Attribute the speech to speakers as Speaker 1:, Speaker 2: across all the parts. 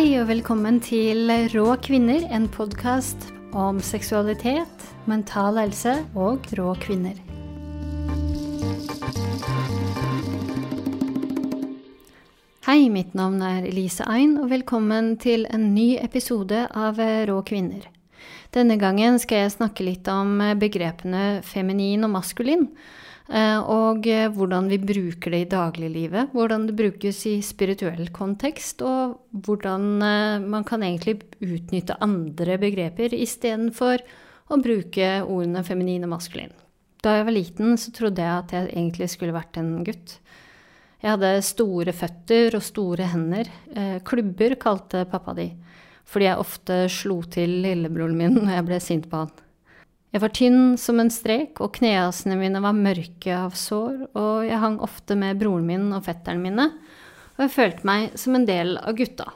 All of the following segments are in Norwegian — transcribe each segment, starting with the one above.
Speaker 1: Hei og velkommen til Rå kvinner, en podkast om seksualitet, mental helse og rå kvinner. Hei, mitt navn er Elise Ein, og velkommen til en ny episode av Rå kvinner. Denne gangen skal jeg snakke litt om begrepene feminin og maskulin, og hvordan vi bruker det i dagliglivet. Hvordan det brukes i spirituell kontekst, og hvordan eh, man kan egentlig utnytte andre begreper istedenfor å bruke ordene feminin og maskulin. Da jeg var liten, så trodde jeg at jeg egentlig skulle vært en gutt. Jeg hadde store føtter og store hender. Eh, klubber kalte pappa de, fordi jeg ofte slo til lillebroren min når jeg ble sint på han. Jeg var tynn som en strek, og knehasene mine var mørke av sår, og jeg hang ofte med broren min og fetteren mine, og jeg følte meg som en del av gutta.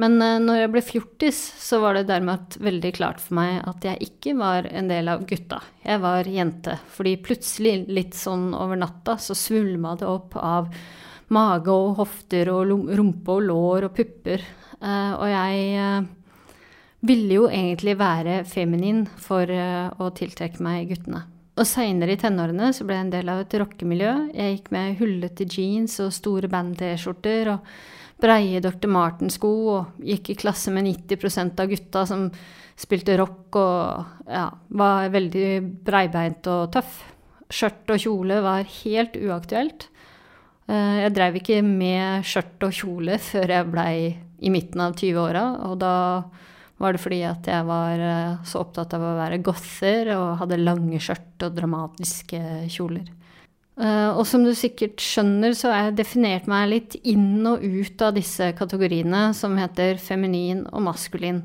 Speaker 1: Men eh, når jeg ble fjortis, så var det dermed veldig klart for meg at jeg ikke var en del av gutta. Jeg var jente. Fordi plutselig, litt sånn over natta, så svulma det opp av mage og hofter og rumpe og lår og pupper. Eh, og jeg eh, ville jo egentlig være feminin for å tiltrekke meg guttene. Og seinere i tenårene så ble jeg en del av et rockemiljø. Jeg gikk med hullete jeans og store band-T-skjorter. og breie Dr. Marten-sko og gikk i klasse med 90% av gutta som spilte rock og ja, var veldig breibeint og tøff. Skjørt og kjole var helt uaktuelt. Eh, jeg drev ikke med skjørt og kjole før jeg blei i midten av 20-åra, og da var det fordi at jeg var eh, så opptatt av å være gother og hadde lange skjørt og dramatiske kjoler. Uh, og som du sikkert skjønner, så har jeg definert meg litt inn og ut av disse kategoriene som heter feminin og maskulin.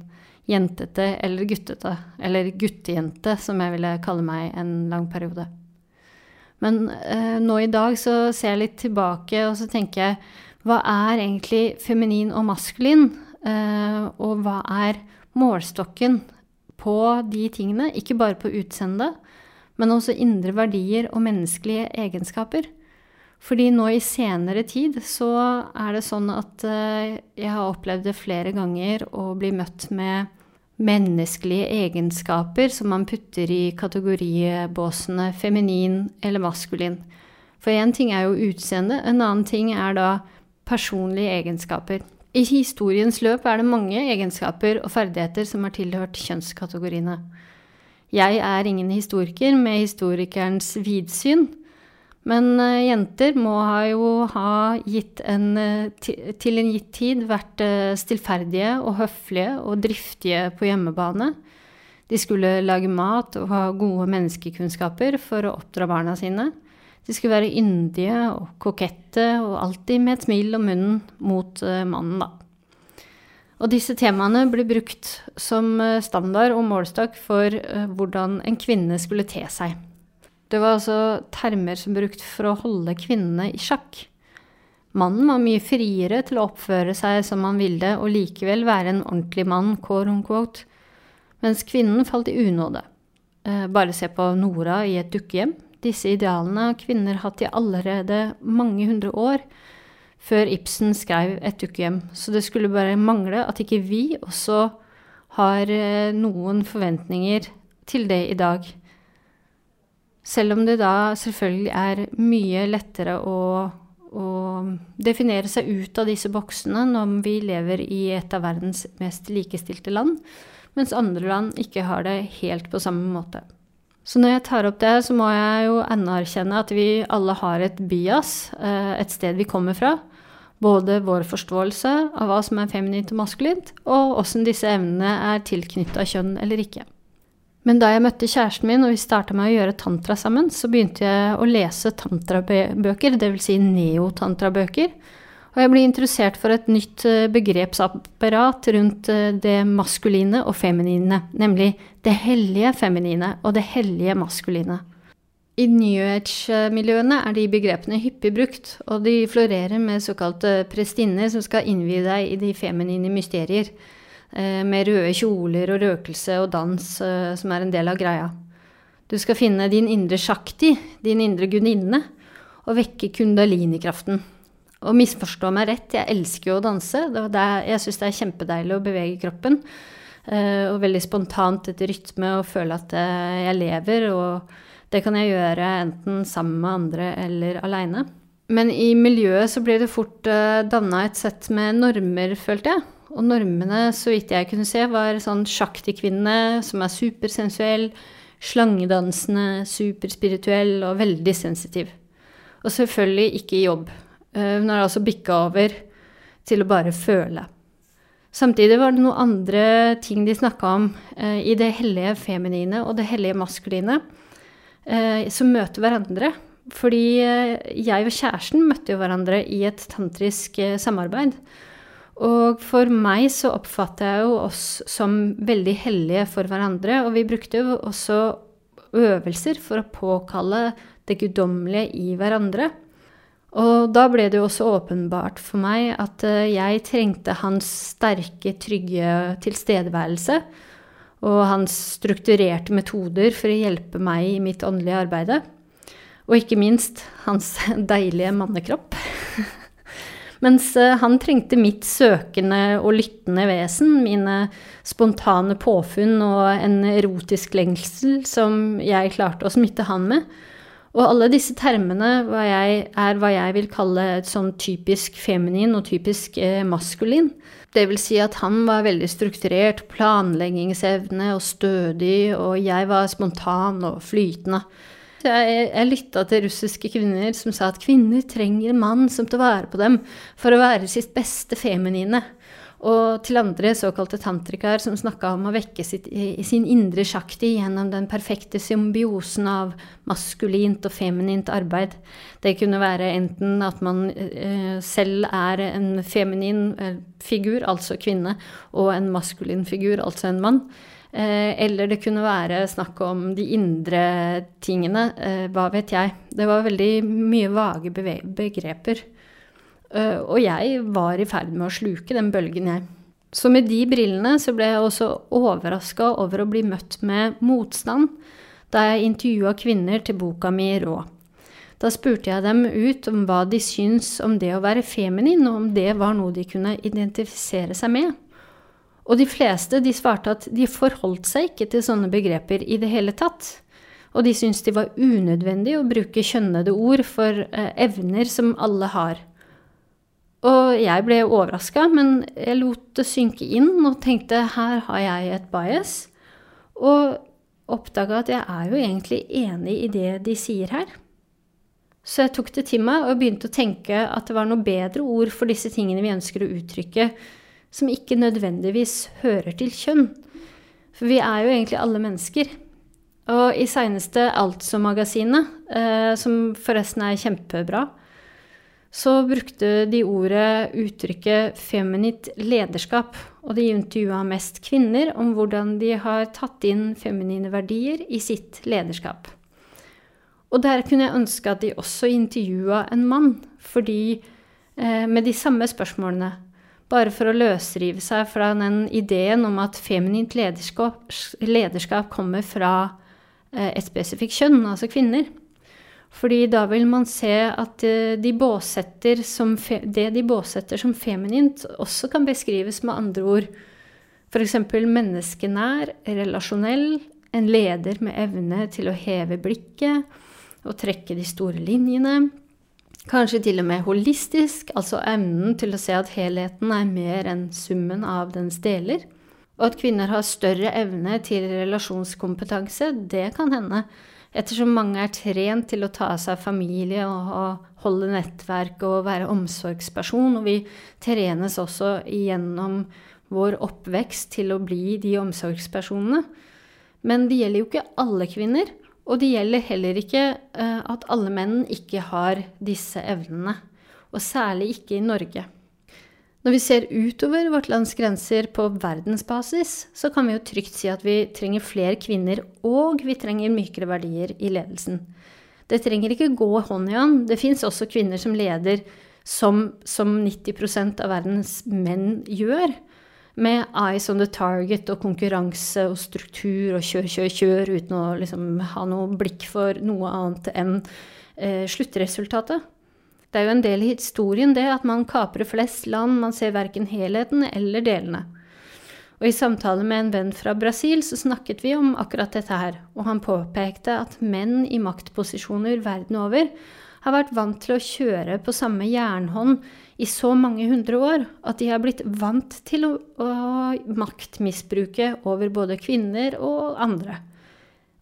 Speaker 1: Jentete eller guttete. Eller guttejente, som jeg ville kalle meg en lang periode. Men eh, nå i dag så ser jeg litt tilbake, og så tenker jeg hva er egentlig feminin og maskulin? Eh, og hva er målstokken på de tingene? Ikke bare på utseendet men også indre verdier og menneskelige egenskaper. Fordi nå i senere tid så er det sånn at eh, jeg har opplevd det flere ganger å bli møtt med menneskelige egenskaper som man putter i kategoribåsene feminin eller maskulin. For én ting er jo utseende, en annen ting er da personlige egenskaper. I historiens løp er det mange egenskaper og ferdigheter som har tilhørt kjønnskategoriene. Jeg er ingen historiker med historikerens vidsyn, men uh, jenter må ha jo ha gitt en, uh, til en gitt tid vært uh, stillferdige og høflige og driftige på hjemmebane. De skulle lage mat og ha gode menneskekunnskaper for å oppdra barna sine. De skulle være yndige og kokette og alltid med et smil om munnen mot mannen, da. Og disse temaene ble brukt som eh, standard og målestokk for eh, hvordan en kvinne skulle te seg. Det var altså termer som brukt for å holde kvinnene i sjakk. Mannen var mye friere til å oppføre seg som han ville, og likevel være en ordentlig mann, quote unquote, mens kvinnen falt i unåde. Eh, bare se på Nora i et dukkehjem. Disse idealene har kvinner hatt i allerede mange hundre år, før Ibsen skrev Et dukkehjem. Så det skulle bare mangle at ikke vi også har eh, noen forventninger til det i dag. Selv om det da selvfølgelig er mye lettere å, å definere seg ut av disse boksene når vi lever i et av verdens mest likestilte land, mens andre land ikke har det helt på samme måte. Så når jeg tar opp det, så må jeg jo anerkjenne at vi alle har et bias, eh, et sted vi kommer fra. Både vår forståelse av hva som er feminint og maskulint, og åssen disse evnene er tilknytta kjønn eller ikke. Men da jeg møtte kjæresten min og vi starta med å gjøre tantra sammen, så begynte jeg å lese tantrabøker, dvs. Si neotantrabøker. Og jeg blir interessert for et nytt eh, begrepsapparat rundt eh, det maskuline og feminine, nemlig det hellige feminine og det hellige maskuline. I New Age-miljøene er de begrepene hyppig brukt, og de florerer med såkalte prestinner som skal innvie deg i de feminine mysterier, eh, med røde kjoler og røkelse og dans som er en del av greia. Du skal finne din indre shakti, din indre gudinne, og vekke kundalinikraften. Og misforstå meg rett, jeg elsker jo å danse. jeg syns det er kjempedeilig å bevege kroppen. Uh, og veldig spontant etter rytme og føle at uh, jeg lever. Og det kan jeg gjøre enten sammen med andre eller aleine. Men i miljøet så ble det fort uh, danna et sett med normer, følte jeg. Og normene, så vidt jeg kunne se, var sånn sjaktikvinne som er supersensuell, slangedansende, superspirituell og veldig sensitiv. Og selvfølgelig ikke i jobb. Eh, hun har altså bikka over til å bare føle. Samtidig var det noen andre ting de snakka om eh, i det hellige feminine og det hellige maskuline, eh, som møter hverandre. Fordi jeg og kjæresten møtte jo hverandre i et tantrisk samarbeid. Og for meg så oppfatter jeg jo oss som veldig hellige for hverandre, og vi brukte jo også øvelser for å påkalle det guddommelige i hverandre. Og da ble det jo også åpenbart for meg at eh, jeg trengte hans sterke, trygge tilstedeværelse og hans strukturerte metoder for å hjelpe meg i mitt åndelige arbeide. Og ikke minst hans deilige mannekropp. Mens eh, han trengte mitt søkende og lyttende vesen, mine spontane påfunn og en erotisk lengsel som jeg klarte å smitte han med. Og alle disse termene jeg, er hva jeg vil kalle et sånn typisk feminin og typisk eh, maskulin. Det vil si at han var veldig strukturert, planleggingsevne og stødig, og jeg var spontan og flytende. Jeg, jeg lytta til russiske kvinner som sa at kvinner trenger en mann som tar vare på dem for å være sitt beste feminine. Og til andre såkalte tantrikaer som snakka om å vekke sitt, sin indre sjakti gjennom den perfekte symbiosen av maskulint og feminint arbeid. Det kunne være enten at man eh, selv er en feminin eh, figur, altså kvinne, og en maskulin figur, altså en mann. Eh, eller det kunne være snakk om de indre tingene. Hva vet jeg. Det var veldig mye vage begreper. Eh, og jeg var i ferd med å sluke den bølgen, jeg. Så med de brillene så ble jeg også overraska over å bli møtt med motstand da jeg intervjua kvinner til boka mi Rå. Da spurte jeg dem ut om hva de syns om det å være feminin, og om det var noe de kunne identifisere seg med. Og de fleste de svarte at de forholdt seg ikke til sånne begreper i det hele tatt. Og de syntes de var unødvendig å bruke kjønnede ord for eh, evner som alle har. Og jeg ble overraska, men jeg lot det synke inn og tenkte her har jeg et bias. Og oppdaga at jeg er jo egentlig enig i det de sier her. Så jeg tok det til meg og begynte å tenke at det var noe bedre ord for disse tingene vi ønsker å uttrykke, som ikke nødvendigvis hører til kjønn. For vi er jo egentlig alle mennesker. Og i seineste Altså-magasinet, eh, som forresten er kjempebra, så brukte de ordet, uttrykket 'feminint lederskap'. Og de intervjua mest kvinner om hvordan de har tatt inn feminine verdier i sitt lederskap. Og der kunne jeg ønske at de også intervjua en mann, fordi eh, med de samme spørsmålene bare for å løsrive seg fra den ideen om at feminint lederskap, lederskap kommer fra eh, et spesifikt kjønn, altså kvinner. Fordi da vil man se at eh, de det de båsetter som feminint, også kan beskrives med andre ord. F.eks. menneskenær, relasjonell, en leder med evne til å heve blikket og trekke de store linjene. Kanskje til og med holistisk, altså evnen til å se at helheten er mer enn summen av dens deler. Og at kvinner har større evne til relasjonskompetanse, det kan hende, ettersom mange er trent til å ta seg av familie og holde nettverk og være omsorgsperson, og vi trenes også gjennom vår oppvekst til å bli de omsorgspersonene. Men det gjelder jo ikke alle kvinner. Og det gjelder heller ikke uh, at alle menn ikke har disse evnene. Og særlig ikke i Norge. Når vi ser utover vårt lands grenser på verdensbasis, så kan vi jo trygt si at vi trenger flere kvinner, og vi trenger mykere verdier i ledelsen. Det trenger ikke gå hånd i hånd. Det fins også kvinner som leder som, som 90% av verdens menn gjør med eyes on the target og konkurranse og struktur og kjør, kjør, kjør, uten å liksom ha noe blikk for noe annet enn eh, sluttresultatet. Det er jo en del i historien det at man kaprer flest land, man ser verken helheten eller delene. Og I samtale med en venn fra Brasil så snakket vi om akkurat dette her, og han påpekte at menn i maktposisjoner verden over har vært vant til å kjøre på samme jernhånd i så mange hundre år at de har blitt vant til å, å maktmisbruke over både kvinner og andre.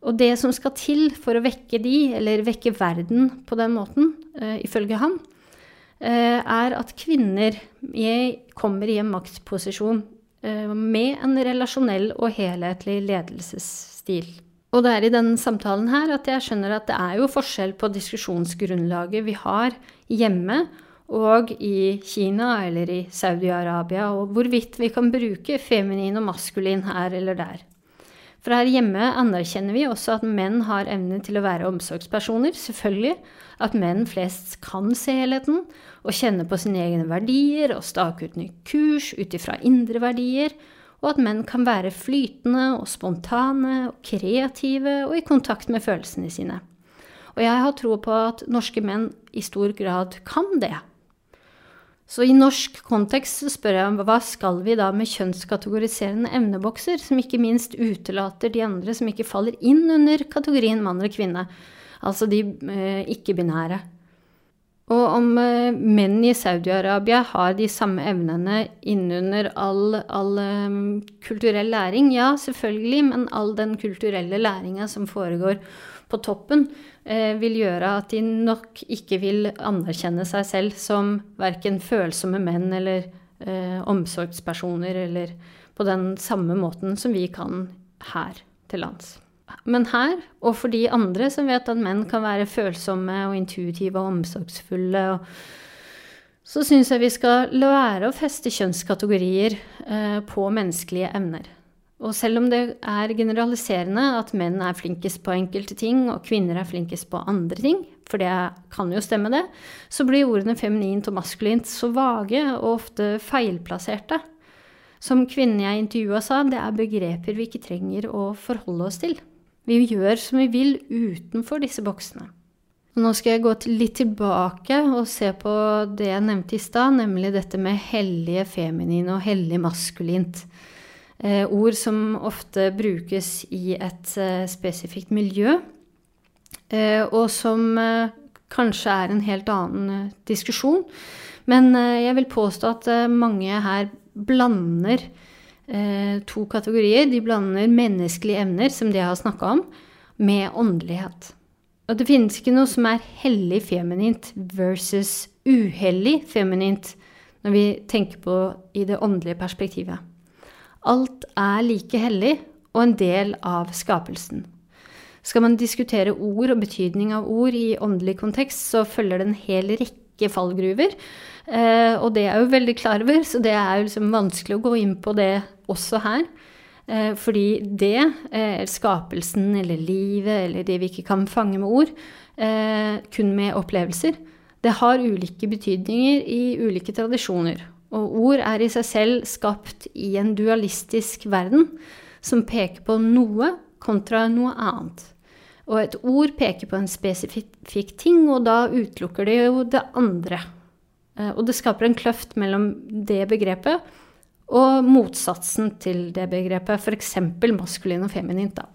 Speaker 1: Og det som skal til for å vekke de, eller vekke verden på den måten, uh, ifølge han, uh, er at kvinner kommer i en maktposisjon uh, med en relasjonell og helhetlig ledelsesstil. Og det er i denne samtalen her at jeg skjønner at det er jo forskjell på diskusjonsgrunnlaget vi har hjemme og i Kina eller i Saudi-Arabia, og hvorvidt vi kan bruke feminin og maskulin her eller der. For her hjemme anerkjenner vi også at menn har evne til å være omsorgspersoner, selvfølgelig. At menn flest kan se helheten og kjenne på sine egne verdier og stake ut ny kurs ut ifra indre verdier. Og at menn kan være flytende og spontane og kreative og i kontakt med følelsene sine. Og jeg har tro på at norske menn i stor grad kan det. Så i norsk kontekst så spør jeg om hva skal vi da med kjønnskategoriserende evnebokser, som ikke minst utelater de andre som ikke faller inn under kategorien mann eller kvinne, altså de eh, ikke-binære. Og om eh, menn i Saudi-Arabia har de samme evnene innunder all, all um, kulturell læring, ja, selvfølgelig, men all den kulturelle læringa som foregår på toppen, vil gjøre at de nok ikke vil anerkjenne seg selv som verken følsomme menn eller eh, omsorgspersoner, eller på den samme måten som vi kan her til lands. Men her, og for de andre som vet at menn kan være følsomme og intuitive og omsorgsfulle, så syns jeg vi skal la være å feste kjønnskategorier eh, på menneskelige evner. Og selv om det er generaliserende at menn er flinkest på enkelte ting, og kvinner er flinkest på andre ting, for det kan jo stemme, det, så blir ordene feminint og maskulint så vage og ofte feilplasserte. Som kvinnen jeg intervjua sa, det er begreper vi ikke trenger å forholde oss til. Vi gjør som vi vil utenfor disse boksene. Og nå skal jeg gå litt tilbake og se på det jeg nevnte i stad, nemlig dette med hellige feminin og hellig maskulint. Eh, ord som ofte brukes i et eh, spesifikt miljø, eh, og som kanskje er en helt annen diskusjon. Men jeg vil påstå at mange her blander to kategorier. De blander menneskelige evner, som de har snakka om, med åndelighet. Og det finnes ikke noe som er hellig feminint versus uhellig feminint når vi tenker på i det åndelige perspektivet. Alt er like hellig og en del av skapelsen. Skal man diskutere ord og betydning av ord i åndelig kontekst, så følger det en hel rekke fallgruver. Eh, og det er jo veldig klar over, så det er jo liksom vanskelig å gå inn på det også her. Eh, fordi det, eh, skapelsen eller livet eller det vi ikke kan fange med ord, eh, kun med opplevelser, det har ulike betydninger i ulike tradisjoner. Og ord er i seg selv skapt i en dualistisk verden som peker på noe kontra noe annet. Og et ord peker på en spesifikk ting, og da utelukker det jo det andre. Eh, og det skaper en kløft mellom det begrepet og motsatsen til det begrepet, f.eks. maskulin og feminint. da.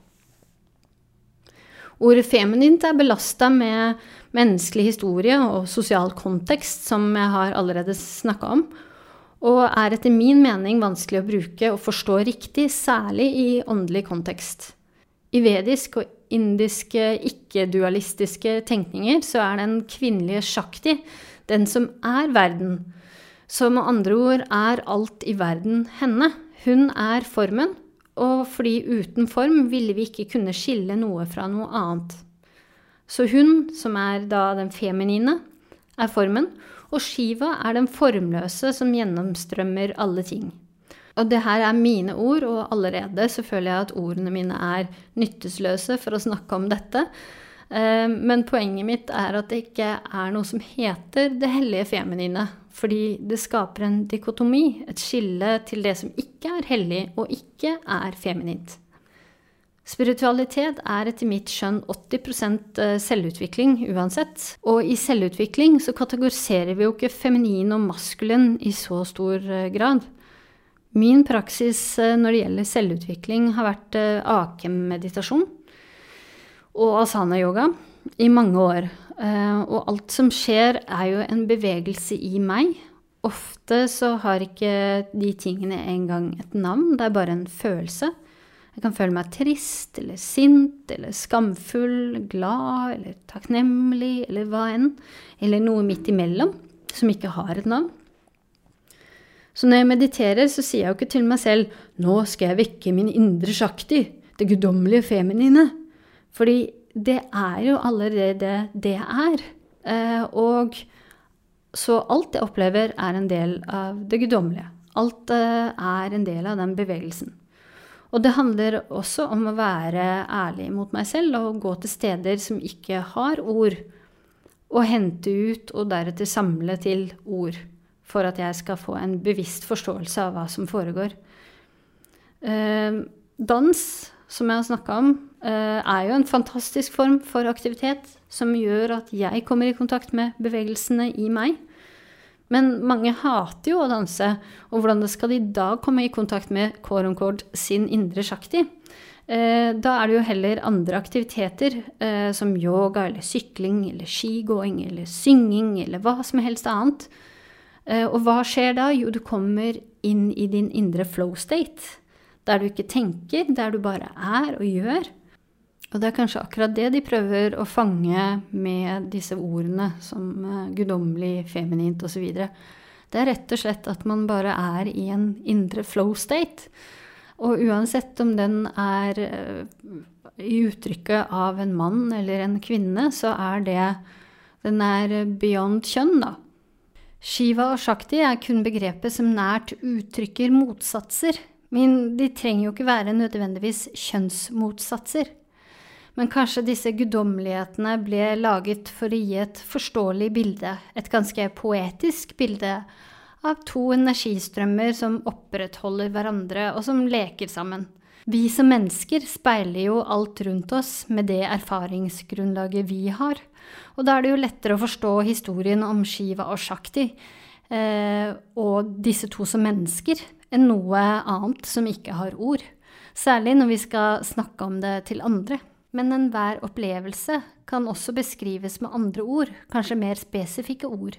Speaker 1: Ordet feminint er belasta med menneskelig historie og sosial kontekst, som jeg har allerede snakka om og er etter min mening vanskelig å bruke og forstå riktig, særlig i åndelig kontekst. I vedisk og indiske ikke-dualistiske tenkninger så er den kvinnelige shakti den som er verden. Så med andre ord er alt i verden henne. Hun er formen, og fordi uten form ville vi ikke kunne skille noe fra noe annet. Så hun, som er da den feminine, er formen, og Shiva er den formløse som gjennomstrømmer alle ting. Og det her er mine ord, og allerede så føler jeg at ordene mine er nyttesløse for å snakke om dette. Eh, men poenget mitt er at det ikke er noe som heter det hellige feminine. Fordi det skaper en dikotomi, et skille til det som ikke er hellig og ikke er feminint. Spiritualitet er etter mitt skjønn 80 eh, selvutvikling uansett. Og i selvutvikling så kategoriserer vi jo ikke feminin og maskulin i så stor eh, grad. Min praksis eh, når det gjelder selvutvikling, har vært akem-meditasjon og asana-yoga i mange år. Og alt som skjer, er jo en bevegelse i meg. Ofte så har ikke de tingene engang et navn, det er bare en følelse. Jeg kan føle meg trist eller sint eller skamfull, glad eller takknemlig eller hva enn. Eller noe midt imellom som ikke har et navn. Så når jeg mediterer, så sier jeg jo ikke til meg selv 'Nå skal jeg vekke min indre sjakti', det guddommelige feminine. Fordi det er jo allerede det jeg er. Eh, og så alt jeg opplever, er en del av det guddommelige. Alt eh, er en del av den bevegelsen. Og det handler også om å være ærlig mot meg selv og gå til steder som ikke har ord, og hente ut og deretter samle til ord for at jeg skal få en bevisst forståelse av hva som foregår. Eh, dans, som jeg har snakka om, eh, er jo en fantastisk form for aktivitet som gjør at jeg kommer i kontakt med bevegelsene i meg. Men mange hater jo å danse, og hvordan skal de da komme i kontakt med quote sin indre shakti? Eh, da er det jo heller andre aktiviteter, eh, som yoga eller sykling eller skigåing eller synging eller hva som helst annet. Eh, og hva skjer da? Jo, du kommer inn i din indre flow state. Der du ikke tenker, der du bare er og gjør. Og det er kanskje akkurat det de prøver å fange med disse ordene som uh, guddommelig, feminint osv. Det er rett og slett at man bare er i en indre flow state. Og uansett om den er uh, i uttrykket av en mann eller en kvinne, så er det Den er beyond kjønn, da. Shiva og Shakti er kun begrepet som nært uttrykker motsatser. Men de trenger jo ikke være nødvendigvis kjønnsmotsatser. Men kanskje disse guddommelighetene ble laget for å gi et forståelig bilde, et ganske poetisk bilde, av to energistrømmer som opprettholder hverandre, og som leker sammen. Vi som mennesker speiler jo alt rundt oss med det erfaringsgrunnlaget vi har. Og da er det jo lettere å forstå historien om Shiva og Shakti eh, og disse to som mennesker, enn noe annet som ikke har ord. Særlig når vi skal snakke om det til andre. Men enhver opplevelse kan også beskrives med andre ord, kanskje mer spesifikke ord,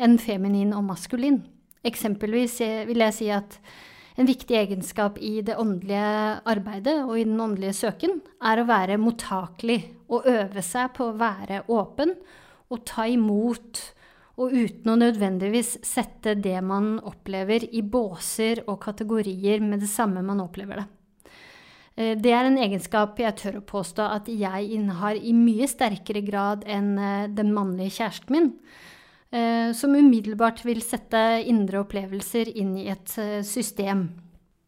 Speaker 1: enn feminin og maskulin. Eksempelvis vil jeg si at en viktig egenskap i det åndelige arbeidet og i den åndelige søken er å være mottakelig og øve seg på å være åpen og ta imot, og uten å nødvendigvis sette det man opplever i båser og kategorier med det samme man opplever det. Eh, det er en egenskap jeg tør å påstå at jeg innehar i mye sterkere grad enn eh, den mannlige kjæresten min, eh, som umiddelbart vil sette indre opplevelser inn i et system.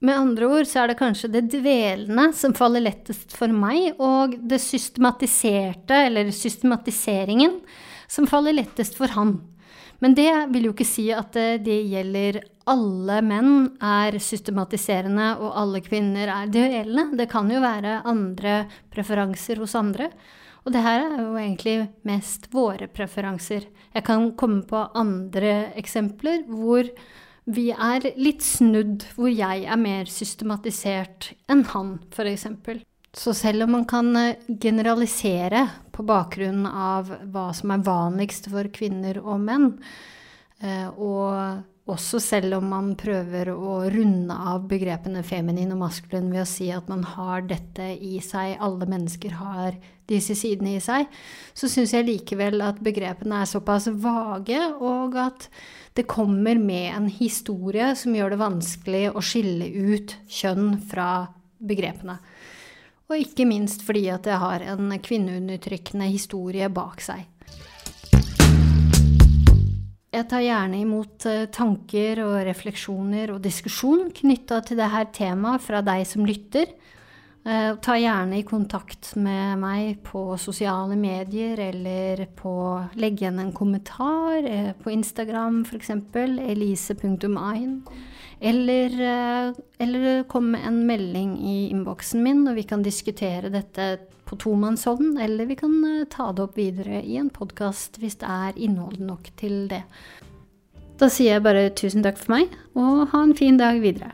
Speaker 1: Med andre ord så er det kanskje det dvelende som faller lettest for meg, og det systematiserte, eller systematiseringen, som faller lettest for han. Men det vil jo ikke si at det gjelder alle menn er systematiserende og alle kvinner er duellende. Det kan jo være andre preferanser hos andre. Og det her er jo egentlig mest våre preferanser. Jeg kan komme på andre eksempler hvor vi er litt snudd, hvor jeg er mer systematisert enn han, f.eks. Så selv om man kan generalisere på bakgrunn av hva som er vanligst for kvinner og menn, eh, og også selv om man prøver å runde av begrepene feminin og maskulin ved å si at man har dette i seg, alle mennesker har disse sidene i seg, så syns jeg likevel at begrepene er såpass vage, og at det kommer med en historie som gjør det vanskelig å skille ut kjønn fra begrepene. Og ikke minst fordi at det har en kvinneundertrykkende historie bak seg. Jeg tar gjerne imot eh, tanker og refleksjoner og diskusjon knytta til dette temaet fra deg som lytter. Eh, ta gjerne i kontakt med meg på sosiale medier eller på Legg igjen en kommentar eh, på Instagram f.eks. elise.ein. Eller, eh, eller kom med en melding i innboksen min, og vi kan diskutere dette på tomannshånd, eller vi kan eh, ta det opp videre i en podkast hvis det er innhold nok til det. Da sier jeg bare tusen takk for meg, og ha en fin dag videre.